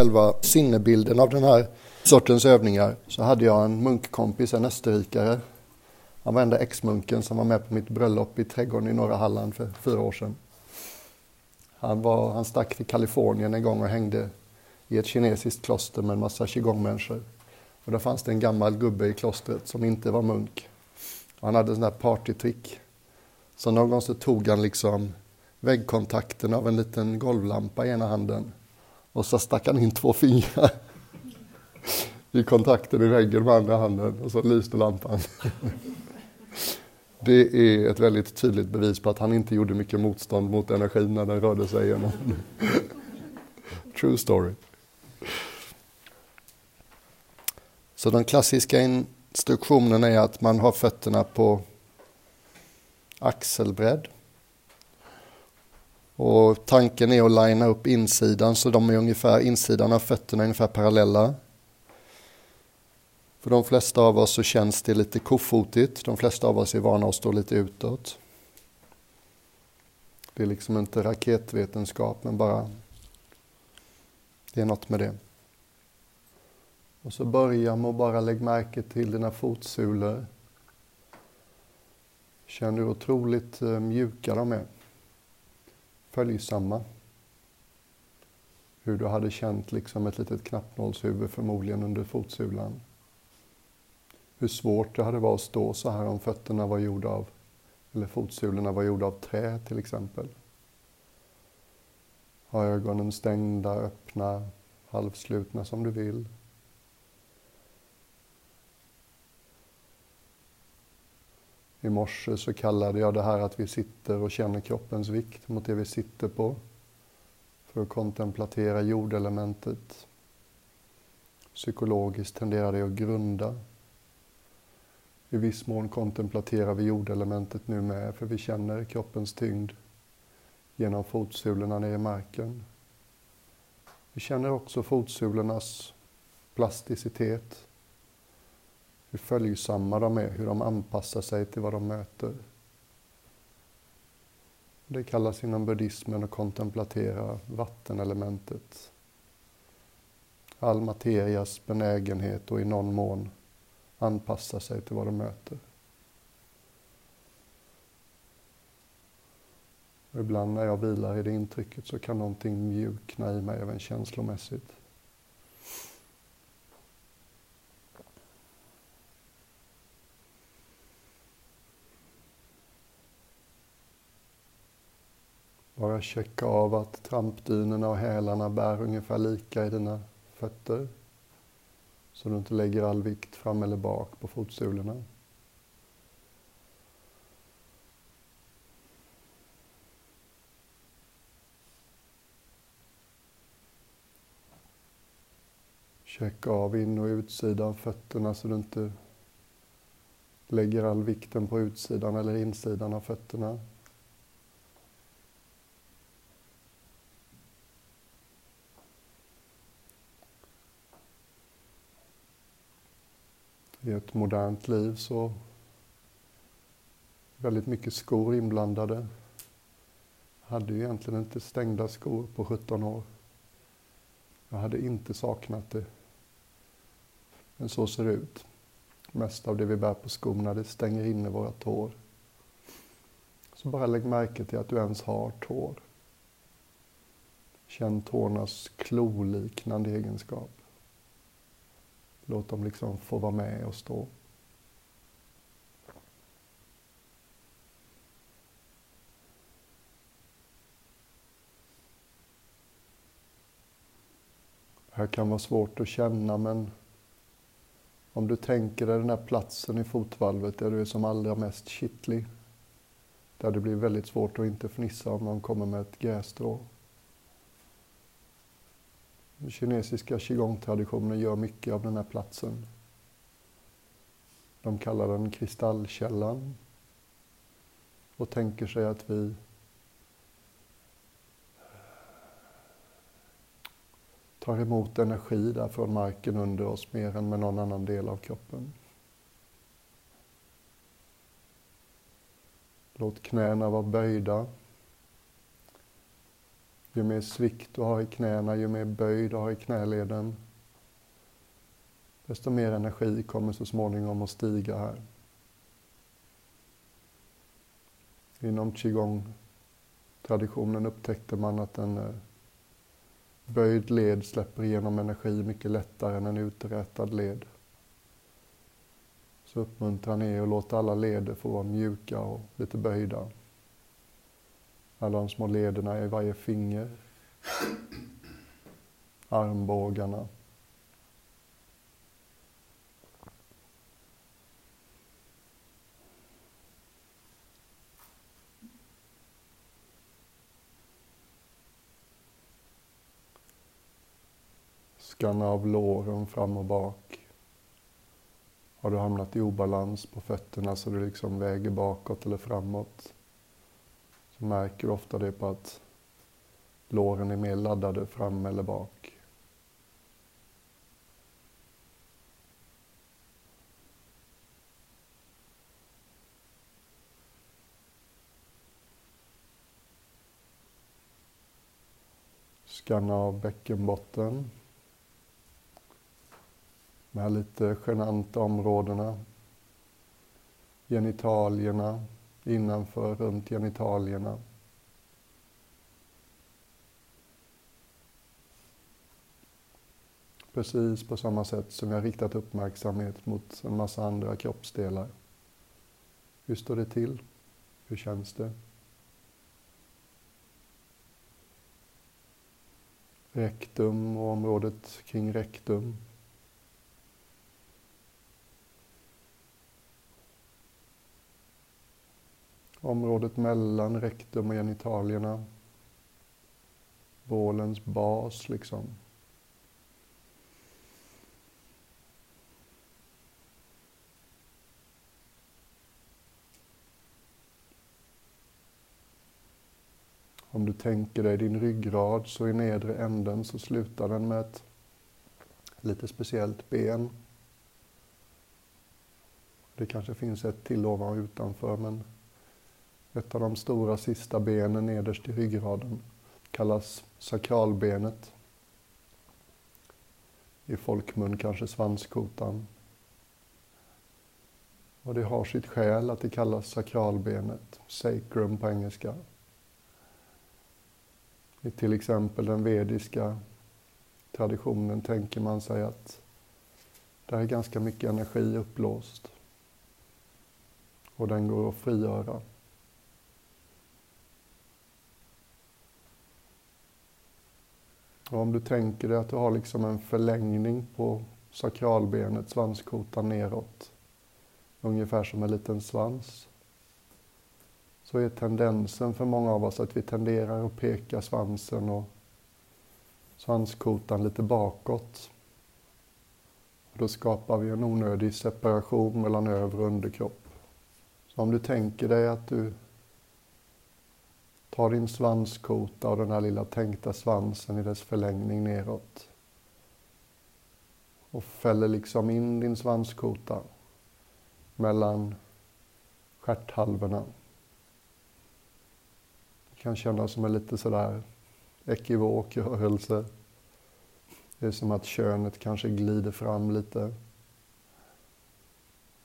själva sinnebilden av den här sortens övningar så hade jag en munkkompis, en österrikare. Han var enda ex-munken som var med på mitt bröllop i trädgården i norra Halland för fyra år sedan. Han, var, han stack till Kalifornien en gång och hängde i ett kinesiskt kloster med en massa qigong-människor. Och där fanns det en gammal gubbe i klostret som inte var munk. Och han hade en sån där partytrick. Så någon gång så tog han liksom väggkontakten av en liten golvlampa i ena handen och så stack han in två fingrar i kontakten i väggen med andra handen och så lyste lampan. Det är ett väldigt tydligt bevis på att han inte gjorde mycket motstånd mot energin när den rörde sig igenom. True story. Så den klassiska instruktionen är att man har fötterna på axelbredd. Och tanken är att linea upp insidan så de är ungefär, insidan av fötterna är ungefär parallella. För de flesta av oss så känns det lite kofotigt. De flesta av oss är vana att stå lite utåt. Det är liksom inte raketvetenskap, men bara det är något med det. Och så börja med att bara lägga märke till dina fotsulor. Känn hur otroligt eh, mjuka de är. Följsamma. Hur du hade känt liksom ett litet knappnålshuvud förmodligen under fotsulan. Hur svårt det hade varit att stå så här om fötterna var gjorda av, eller fotsulorna var gjorda av trä till exempel. Ha ögonen stängda, öppna, halvslutna som du vill. I morse så kallade jag det här att vi sitter och känner kroppens vikt mot det vi sitter på för att kontemplatera jordelementet. Psykologiskt tenderar det att grunda. I viss mån kontemplaterar vi jordelementet nu med för vi känner kroppens tyngd genom fotsulorna ner i marken. Vi känner också fotsulornas plasticitet hur följsamma de är, hur de anpassar sig till vad de möter. Det kallas inom buddhismen att kontemplatera vattenelementet. All materias benägenhet och i någon mån anpassa sig till vad de möter. Och ibland när jag vilar i det intrycket så kan någonting mjukna i mig även känslomässigt. Bara checka av att trampdynorna och hälarna bär ungefär lika i dina fötter. Så du inte lägger all vikt fram eller bak på fotsulorna. Checka av in och utsidan av fötterna så du inte lägger all vikten på utsidan eller insidan av fötterna. I ett modernt liv så väldigt mycket skor inblandade. Jag hade ju egentligen inte stängda skor på 17 år. Jag hade inte saknat det. Men så ser det ut. Mest av det vi bär på skorna, det stänger inne våra tår. Så bara lägg märke till att du ens har tår. Känn tårnas kloliknande egenskap. Låt dem liksom få vara med och stå. Det här kan vara svårt att känna men om du tänker dig den här platsen i fotvalvet där du är som allra mest kittlig. Där det blir väldigt svårt att inte fnissa om någon kommer med ett grässtrå. Den kinesiska qigong-traditionen gör mycket av den här platsen. De kallar den kristallkällan och tänker sig att vi tar emot energi där från marken under oss mer än med någon annan del av kroppen. Låt knäna vara böjda ju mer svikt du har i knäna, ju mer böj du har i knäleden, desto mer energi kommer så småningom att stiga här. Inom qigong-traditionen upptäckte man att en eh, böjd led släpper igenom energi mycket lättare än en uträtad led. Så uppmuntran är att låta alla leder få vara mjuka och lite böjda. Alla de små lederna i varje finger. Armbågarna. Skanna av låren fram och bak. Har du hamnat i obalans på fötterna så du liksom väger bakåt eller framåt märker du ofta det på att låren är mer laddade fram eller bak. Skanna av bäckenbotten. De här lite genanta områdena. Genitalierna, innanför, runt genitalierna. Precis på samma sätt som jag riktat uppmärksamhet mot en massa andra kroppsdelar. Hur står det till? Hur känns det? Rektum och området kring rektum. Området mellan rektum och genitalierna. Bålens bas liksom. Om du tänker dig din ryggrad så i nedre änden så slutar den med ett lite speciellt ben. Det kanske finns ett till ovan och utanför men ett av de stora sista benen nederst i ryggraden kallas sakralbenet. I folkmun kanske svanskotan. Och det har sitt skäl att det kallas sakralbenet, sacrum på engelska. I till exempel den vediska traditionen tänker man sig att där är ganska mycket energi upplåst. Och den går att frigöra. Och om du tänker dig att du har liksom en förlängning på sakralbenet, svanskotan neråt, ungefär som en liten svans, så är tendensen för många av oss att vi tenderar att peka svansen och svanskotan lite bakåt. Och då skapar vi en onödig separation mellan över och underkropp. Så om du tänker dig att du Ta din svanskota och den här lilla tänkta svansen i dess förlängning neråt. Och fäller liksom in din svanskota mellan stjärthalvorna. Det kan kännas som en lite sådär ekivok rörelse. Det är som att könet kanske glider fram lite.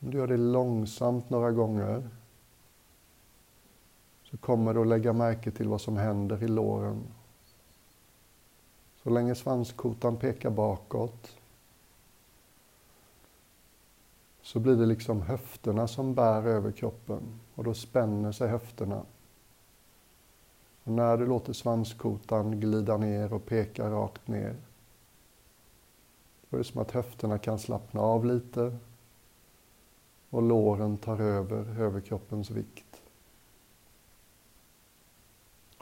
Om du gör det långsamt några gånger så kommer du att lägga märke till vad som händer i låren. Så länge svanskotan pekar bakåt så blir det liksom höfterna som bär över kroppen och då spänner sig höfterna. Och när du låter svanskotan glida ner och peka rakt ner då är det som att höfterna kan slappna av lite och låren tar över överkroppens vikt.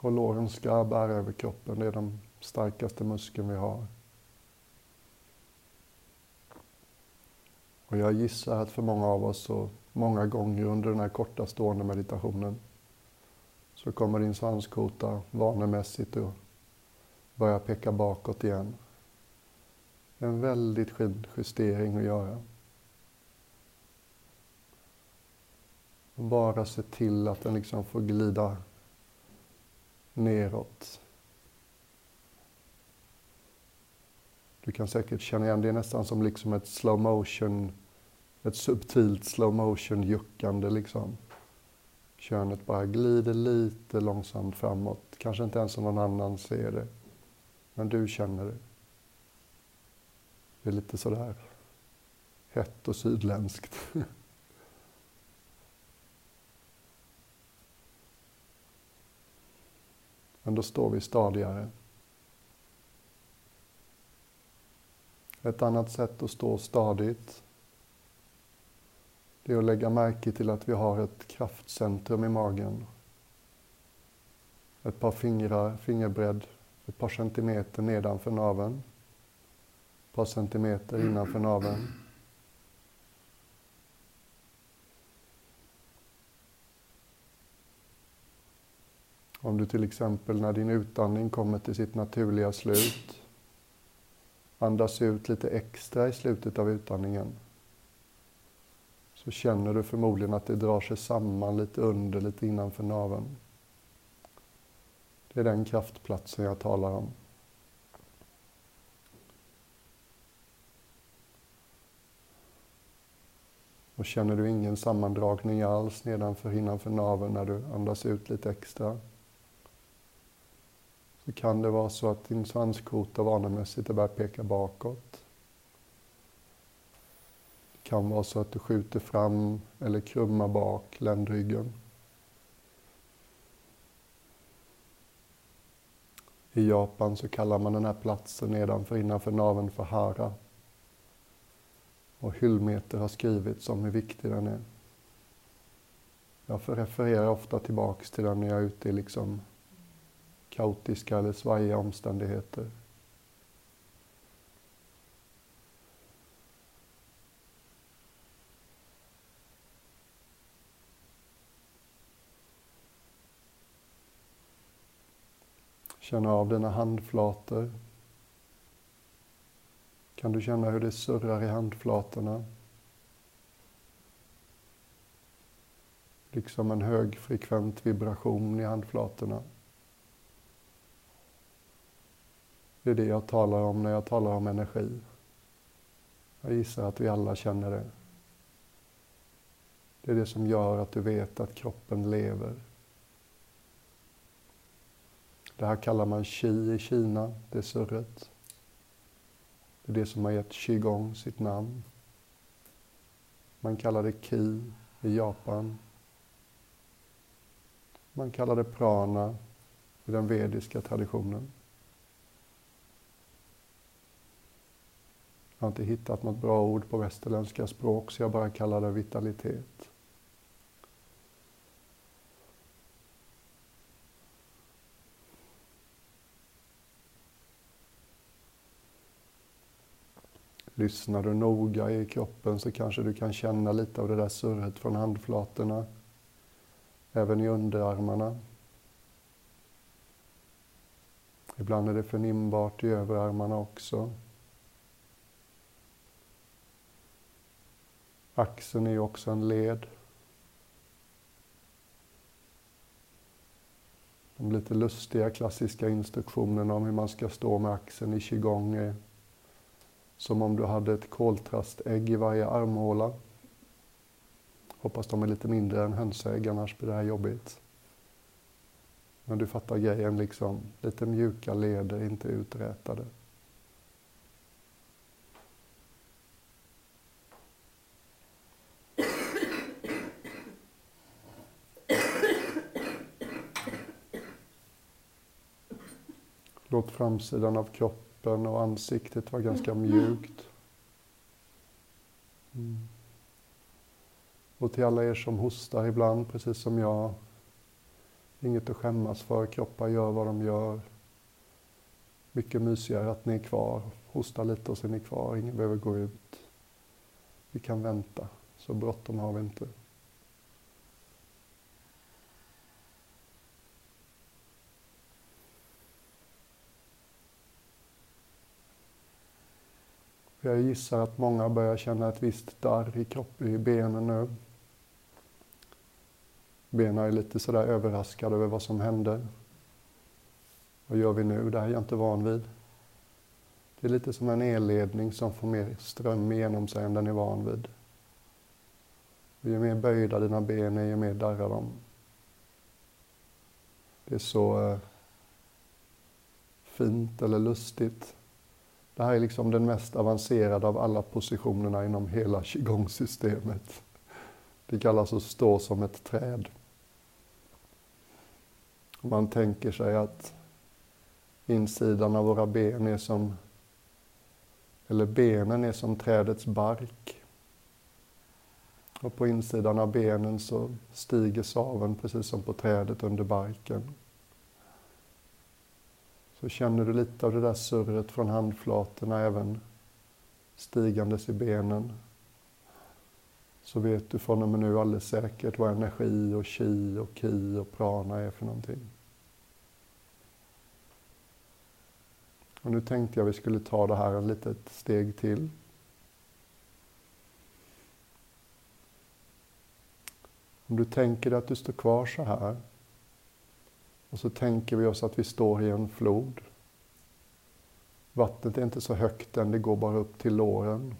Och låren ska bära över kroppen, det är den starkaste muskeln vi har. Och jag gissar att för många av oss, så många gånger under den här korta stående meditationen, så kommer din svanskota vanemässigt att börja peka bakåt igen. En väldigt fin justering att göra. bara se till att den liksom får glida neråt. Du kan säkert känna igen det, är nästan som liksom ett slow motion, ett subtilt slow motion juckande liksom. Könet bara glider lite långsamt framåt, kanske inte ens någon annan ser det. Men du känner det. Det är lite sådär hett och sydländskt. Men då står vi stadigare. Ett annat sätt att stå stadigt det är att lägga märke till att vi har ett kraftcentrum i magen. Ett par fingrar, fingerbredd, ett par centimeter nedanför naveln. Ett par centimeter innanför naveln. Om du till exempel när din utandning kommer till sitt naturliga slut andas ut lite extra i slutet av utandningen så känner du förmodligen att det drar sig samman lite under, lite innanför naveln. Det är den kraftplatsen jag talar om. Och känner du ingen sammandragning alls nedanför innanför naveln när du andas ut lite extra kan det vara så att din svanskota vanemässigt börjar peka bakåt. Det kan vara så att du skjuter fram eller krummar bak ländryggen. I Japan så kallar man den här platsen nedanför innanför naveln för hara. Och hyllmeter har skrivits om hur viktig den är. Jag refererar ofta tillbaks till den när jag är ute i liksom kaotiska eller svajiga omständigheter. Känna av dina handflator. Kan du känna hur det surrar i handflatorna? Liksom en högfrekvent vibration i handflatorna. Det är det jag talar om när jag talar om energi. Jag gissar att vi alla känner det. Det är det som gör att du vet att kroppen lever. Det här kallar man qi i Kina, det surret. Det är det som har gett qigong sitt namn. Man kallar det ki i Japan. Man kallar det prana i den vediska traditionen. Jag har inte hittat något bra ord på västerländska språk så jag bara kallar det vitalitet. Lyssnar du noga i kroppen så kanske du kan känna lite av det där surret från handflatorna. Även i underarmarna. Ibland är det förnimbart i överarmarna också. Axeln är ju också en led. De lite lustiga klassiska instruktionerna om hur man ska stå med axeln i qigong är som om du hade ett koltrastägg i varje armhåla. Hoppas de är lite mindre än hönsägg, annars blir det här jobbigt. Men du fattar grejen liksom. Lite mjuka leder, inte uträtade. Låt framsidan av kroppen och ansiktet vara ganska mjukt. Mm. Och till alla er som hostar ibland, precis som jag. Inget att skämmas för, kroppar gör vad de gör. Mycket mysigare att ni är kvar. Hosta lite och sen är ni kvar, ingen behöver gå ut. Vi kan vänta, så bråttom har vi inte. Jag gissar att många börjar känna ett visst darr i kroppen, i benen nu. Benen är lite sådär överraskade över vad som hände. Vad gör vi nu? Det här är jag inte van vid. Det är lite som en elledning som får mer ström igenom sig än den är van vid. ju mer böjda dina ben är, ju mer darrar de. Det är så eh, fint eller lustigt. Det här är liksom den mest avancerade av alla positionerna inom hela qigong-systemet. Det kallas att stå som ett träd. Man tänker sig att insidan av våra ben är som, eller benen är som trädets bark. Och på insidan av benen så stiger saven precis som på trädet under barken. Så känner du lite av det där surret från handflatorna även stigandes i benen. Så vet du från och med nu alldeles säkert vad energi och chi och ki och prana är för någonting. Och nu tänkte jag vi skulle ta det här en litet steg till. Om du tänker dig att du står kvar så här och så tänker vi oss att vi står i en flod. Vattnet är inte så högt än, det går bara upp till låren.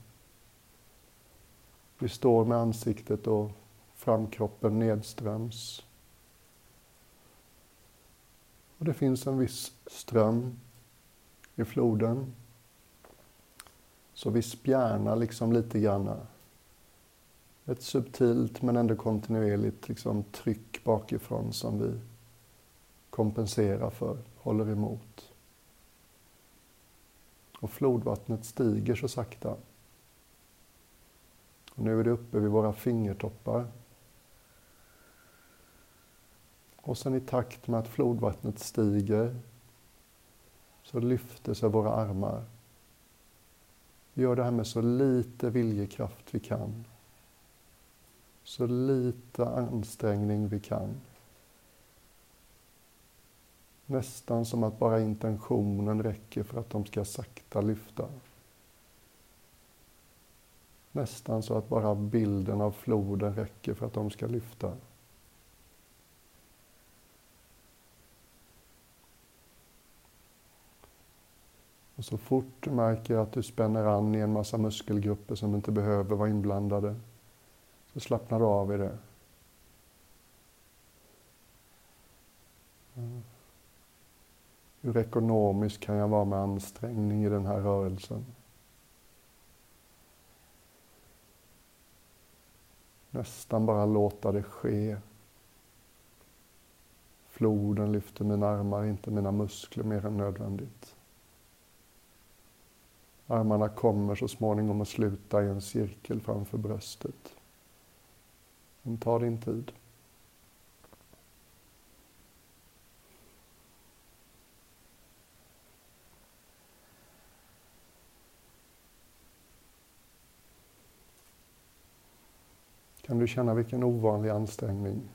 Vi står med ansiktet och framkroppen nedströms. Och det finns en viss ström i floden. Så vi spjärnar liksom lite grann. Ett subtilt men ändå kontinuerligt liksom tryck bakifrån som vi kompenserar för, håller emot. Och flodvattnet stiger så sakta. Och nu är det uppe vid våra fingertoppar. Och sen i takt med att flodvattnet stiger så lyfter sig våra armar. Vi gör det här med så lite viljekraft vi kan. Så lite ansträngning vi kan. Nästan som att bara intentionen räcker för att de ska sakta lyfta. Nästan så att bara bilden av floden räcker för att de ska lyfta. Och så fort du märker att du spänner an i en massa muskelgrupper som inte behöver vara inblandade, så slappnar du av i det. Hur ekonomisk kan jag vara med ansträngning i den här rörelsen? Nästan bara låta det ske. Floden lyfter mina armar, inte mina muskler mer än nödvändigt. Armarna kommer så småningom att sluta i en cirkel framför bröstet. Men ta din tid. Kan du känna vilken ovanlig ansträngning?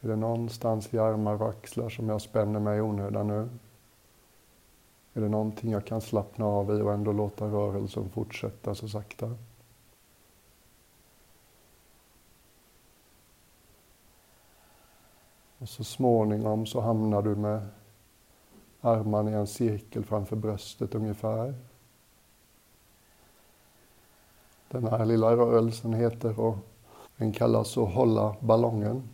Är det någonstans i armar och axlar som jag spänner mig i onödan nu? Är det någonting jag kan slappna av i och ändå låta rörelsen fortsätta så sakta? Och så småningom så hamnar du med armarna i en cirkel framför bröstet ungefär. Den här lilla rörelsen heter och den kallas att hålla ballongen.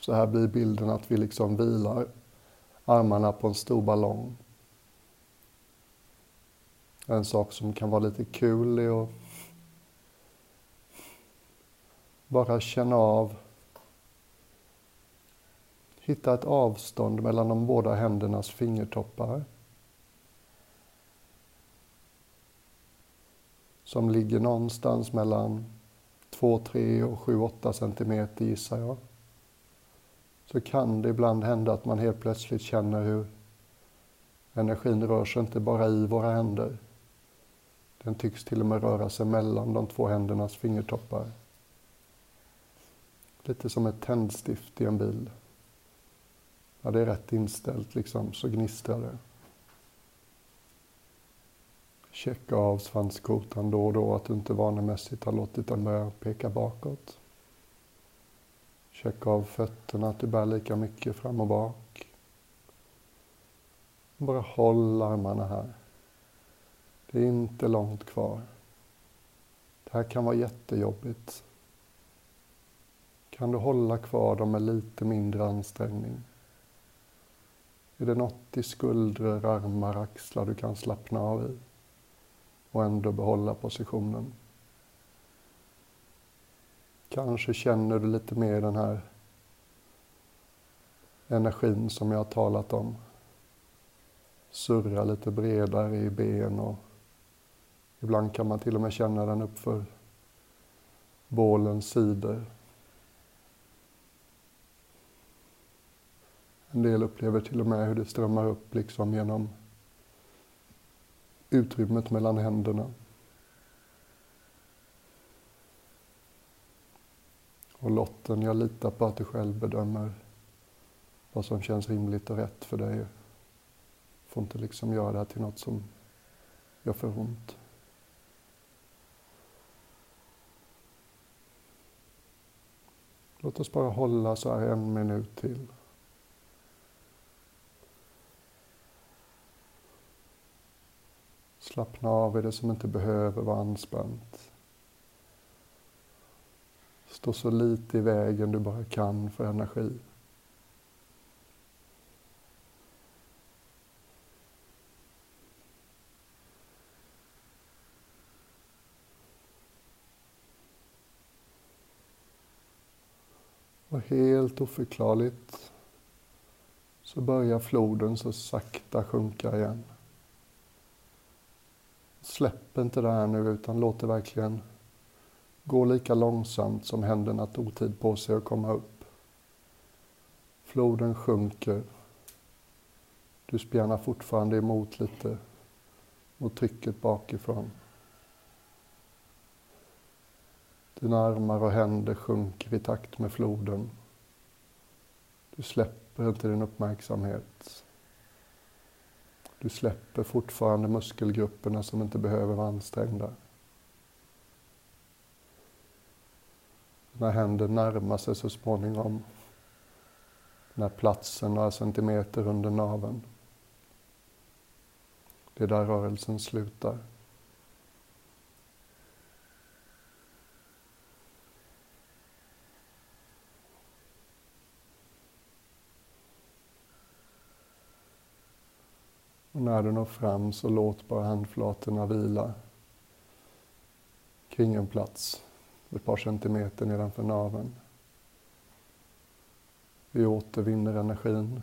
Så här blir bilden att vi liksom vilar armarna på en stor ballong. En sak som kan vara lite kul är att bara känna av, hitta ett avstånd mellan de båda händernas fingertoppar. Som ligger någonstans mellan 2, 3 och 7, 8 centimeter gissar jag så kan det ibland hända att man helt plötsligt känner hur energin rör sig inte bara i våra händer. Den tycks till och med röra sig mellan de två händernas fingertoppar. Lite som ett tändstift i en bil. När det är rätt inställt liksom, så gnistrar det. Checka av svanskotan då och då, att du inte vanemässigt har låtit den börja peka bakåt. Checka av fötterna, att du bär lika mycket fram och bak. Bara håll armarna här. Det är inte långt kvar. Det här kan vara jättejobbigt. Kan du hålla kvar dem med lite mindre ansträngning? Är det något i skuldror, armar, axlar du kan slappna av i och ändå behålla positionen? Kanske känner du lite mer den här energin som jag har talat om. Surra lite bredare i ben och ibland kan man till och med känna den uppför bålens sidor. En del upplever till och med hur det strömmar upp liksom genom utrymmet mellan händerna. Och Lotten, jag litar på att du själv bedömer vad som känns rimligt och rätt för dig. Får inte liksom göra det här till något som gör för ont. Låt oss bara hålla så här en minut till. Slappna av i det som inte behöver vara anspänt. Stå så lite i vägen du bara kan för energi. Och helt oförklarligt så börjar floden så sakta sjunka igen. Släpp inte det här nu utan låt det verkligen gå lika långsamt som händerna tog tid på sig att komma upp. Floden sjunker. Du spjärnar fortfarande emot lite mot trycket bakifrån. Dina armar och händer sjunker i takt med floden. Du släpper inte din uppmärksamhet. Du släpper fortfarande muskelgrupperna som inte behöver vara ansträngda. När händer närmar sig så småningom den här platsen några centimeter under naveln. Det är där rörelsen slutar. Och när du når fram så låt bara handflatorna vila kring en plats ett par centimeter nedanför naveln. Vi återvinner energin.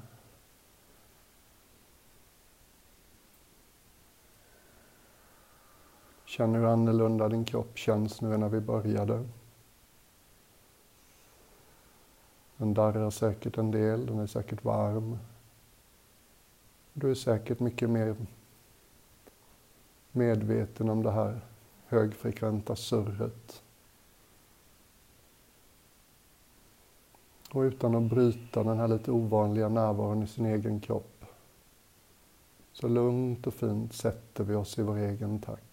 Känner hur annorlunda din kropp känns nu än när vi började. Den darrar säkert en del, den är säkert varm. Du är säkert mycket mer medveten om det här högfrekventa surret. Och utan att bryta den här lite ovanliga närvaron i sin egen kropp så lugnt och fint sätter vi oss i vår egen takt.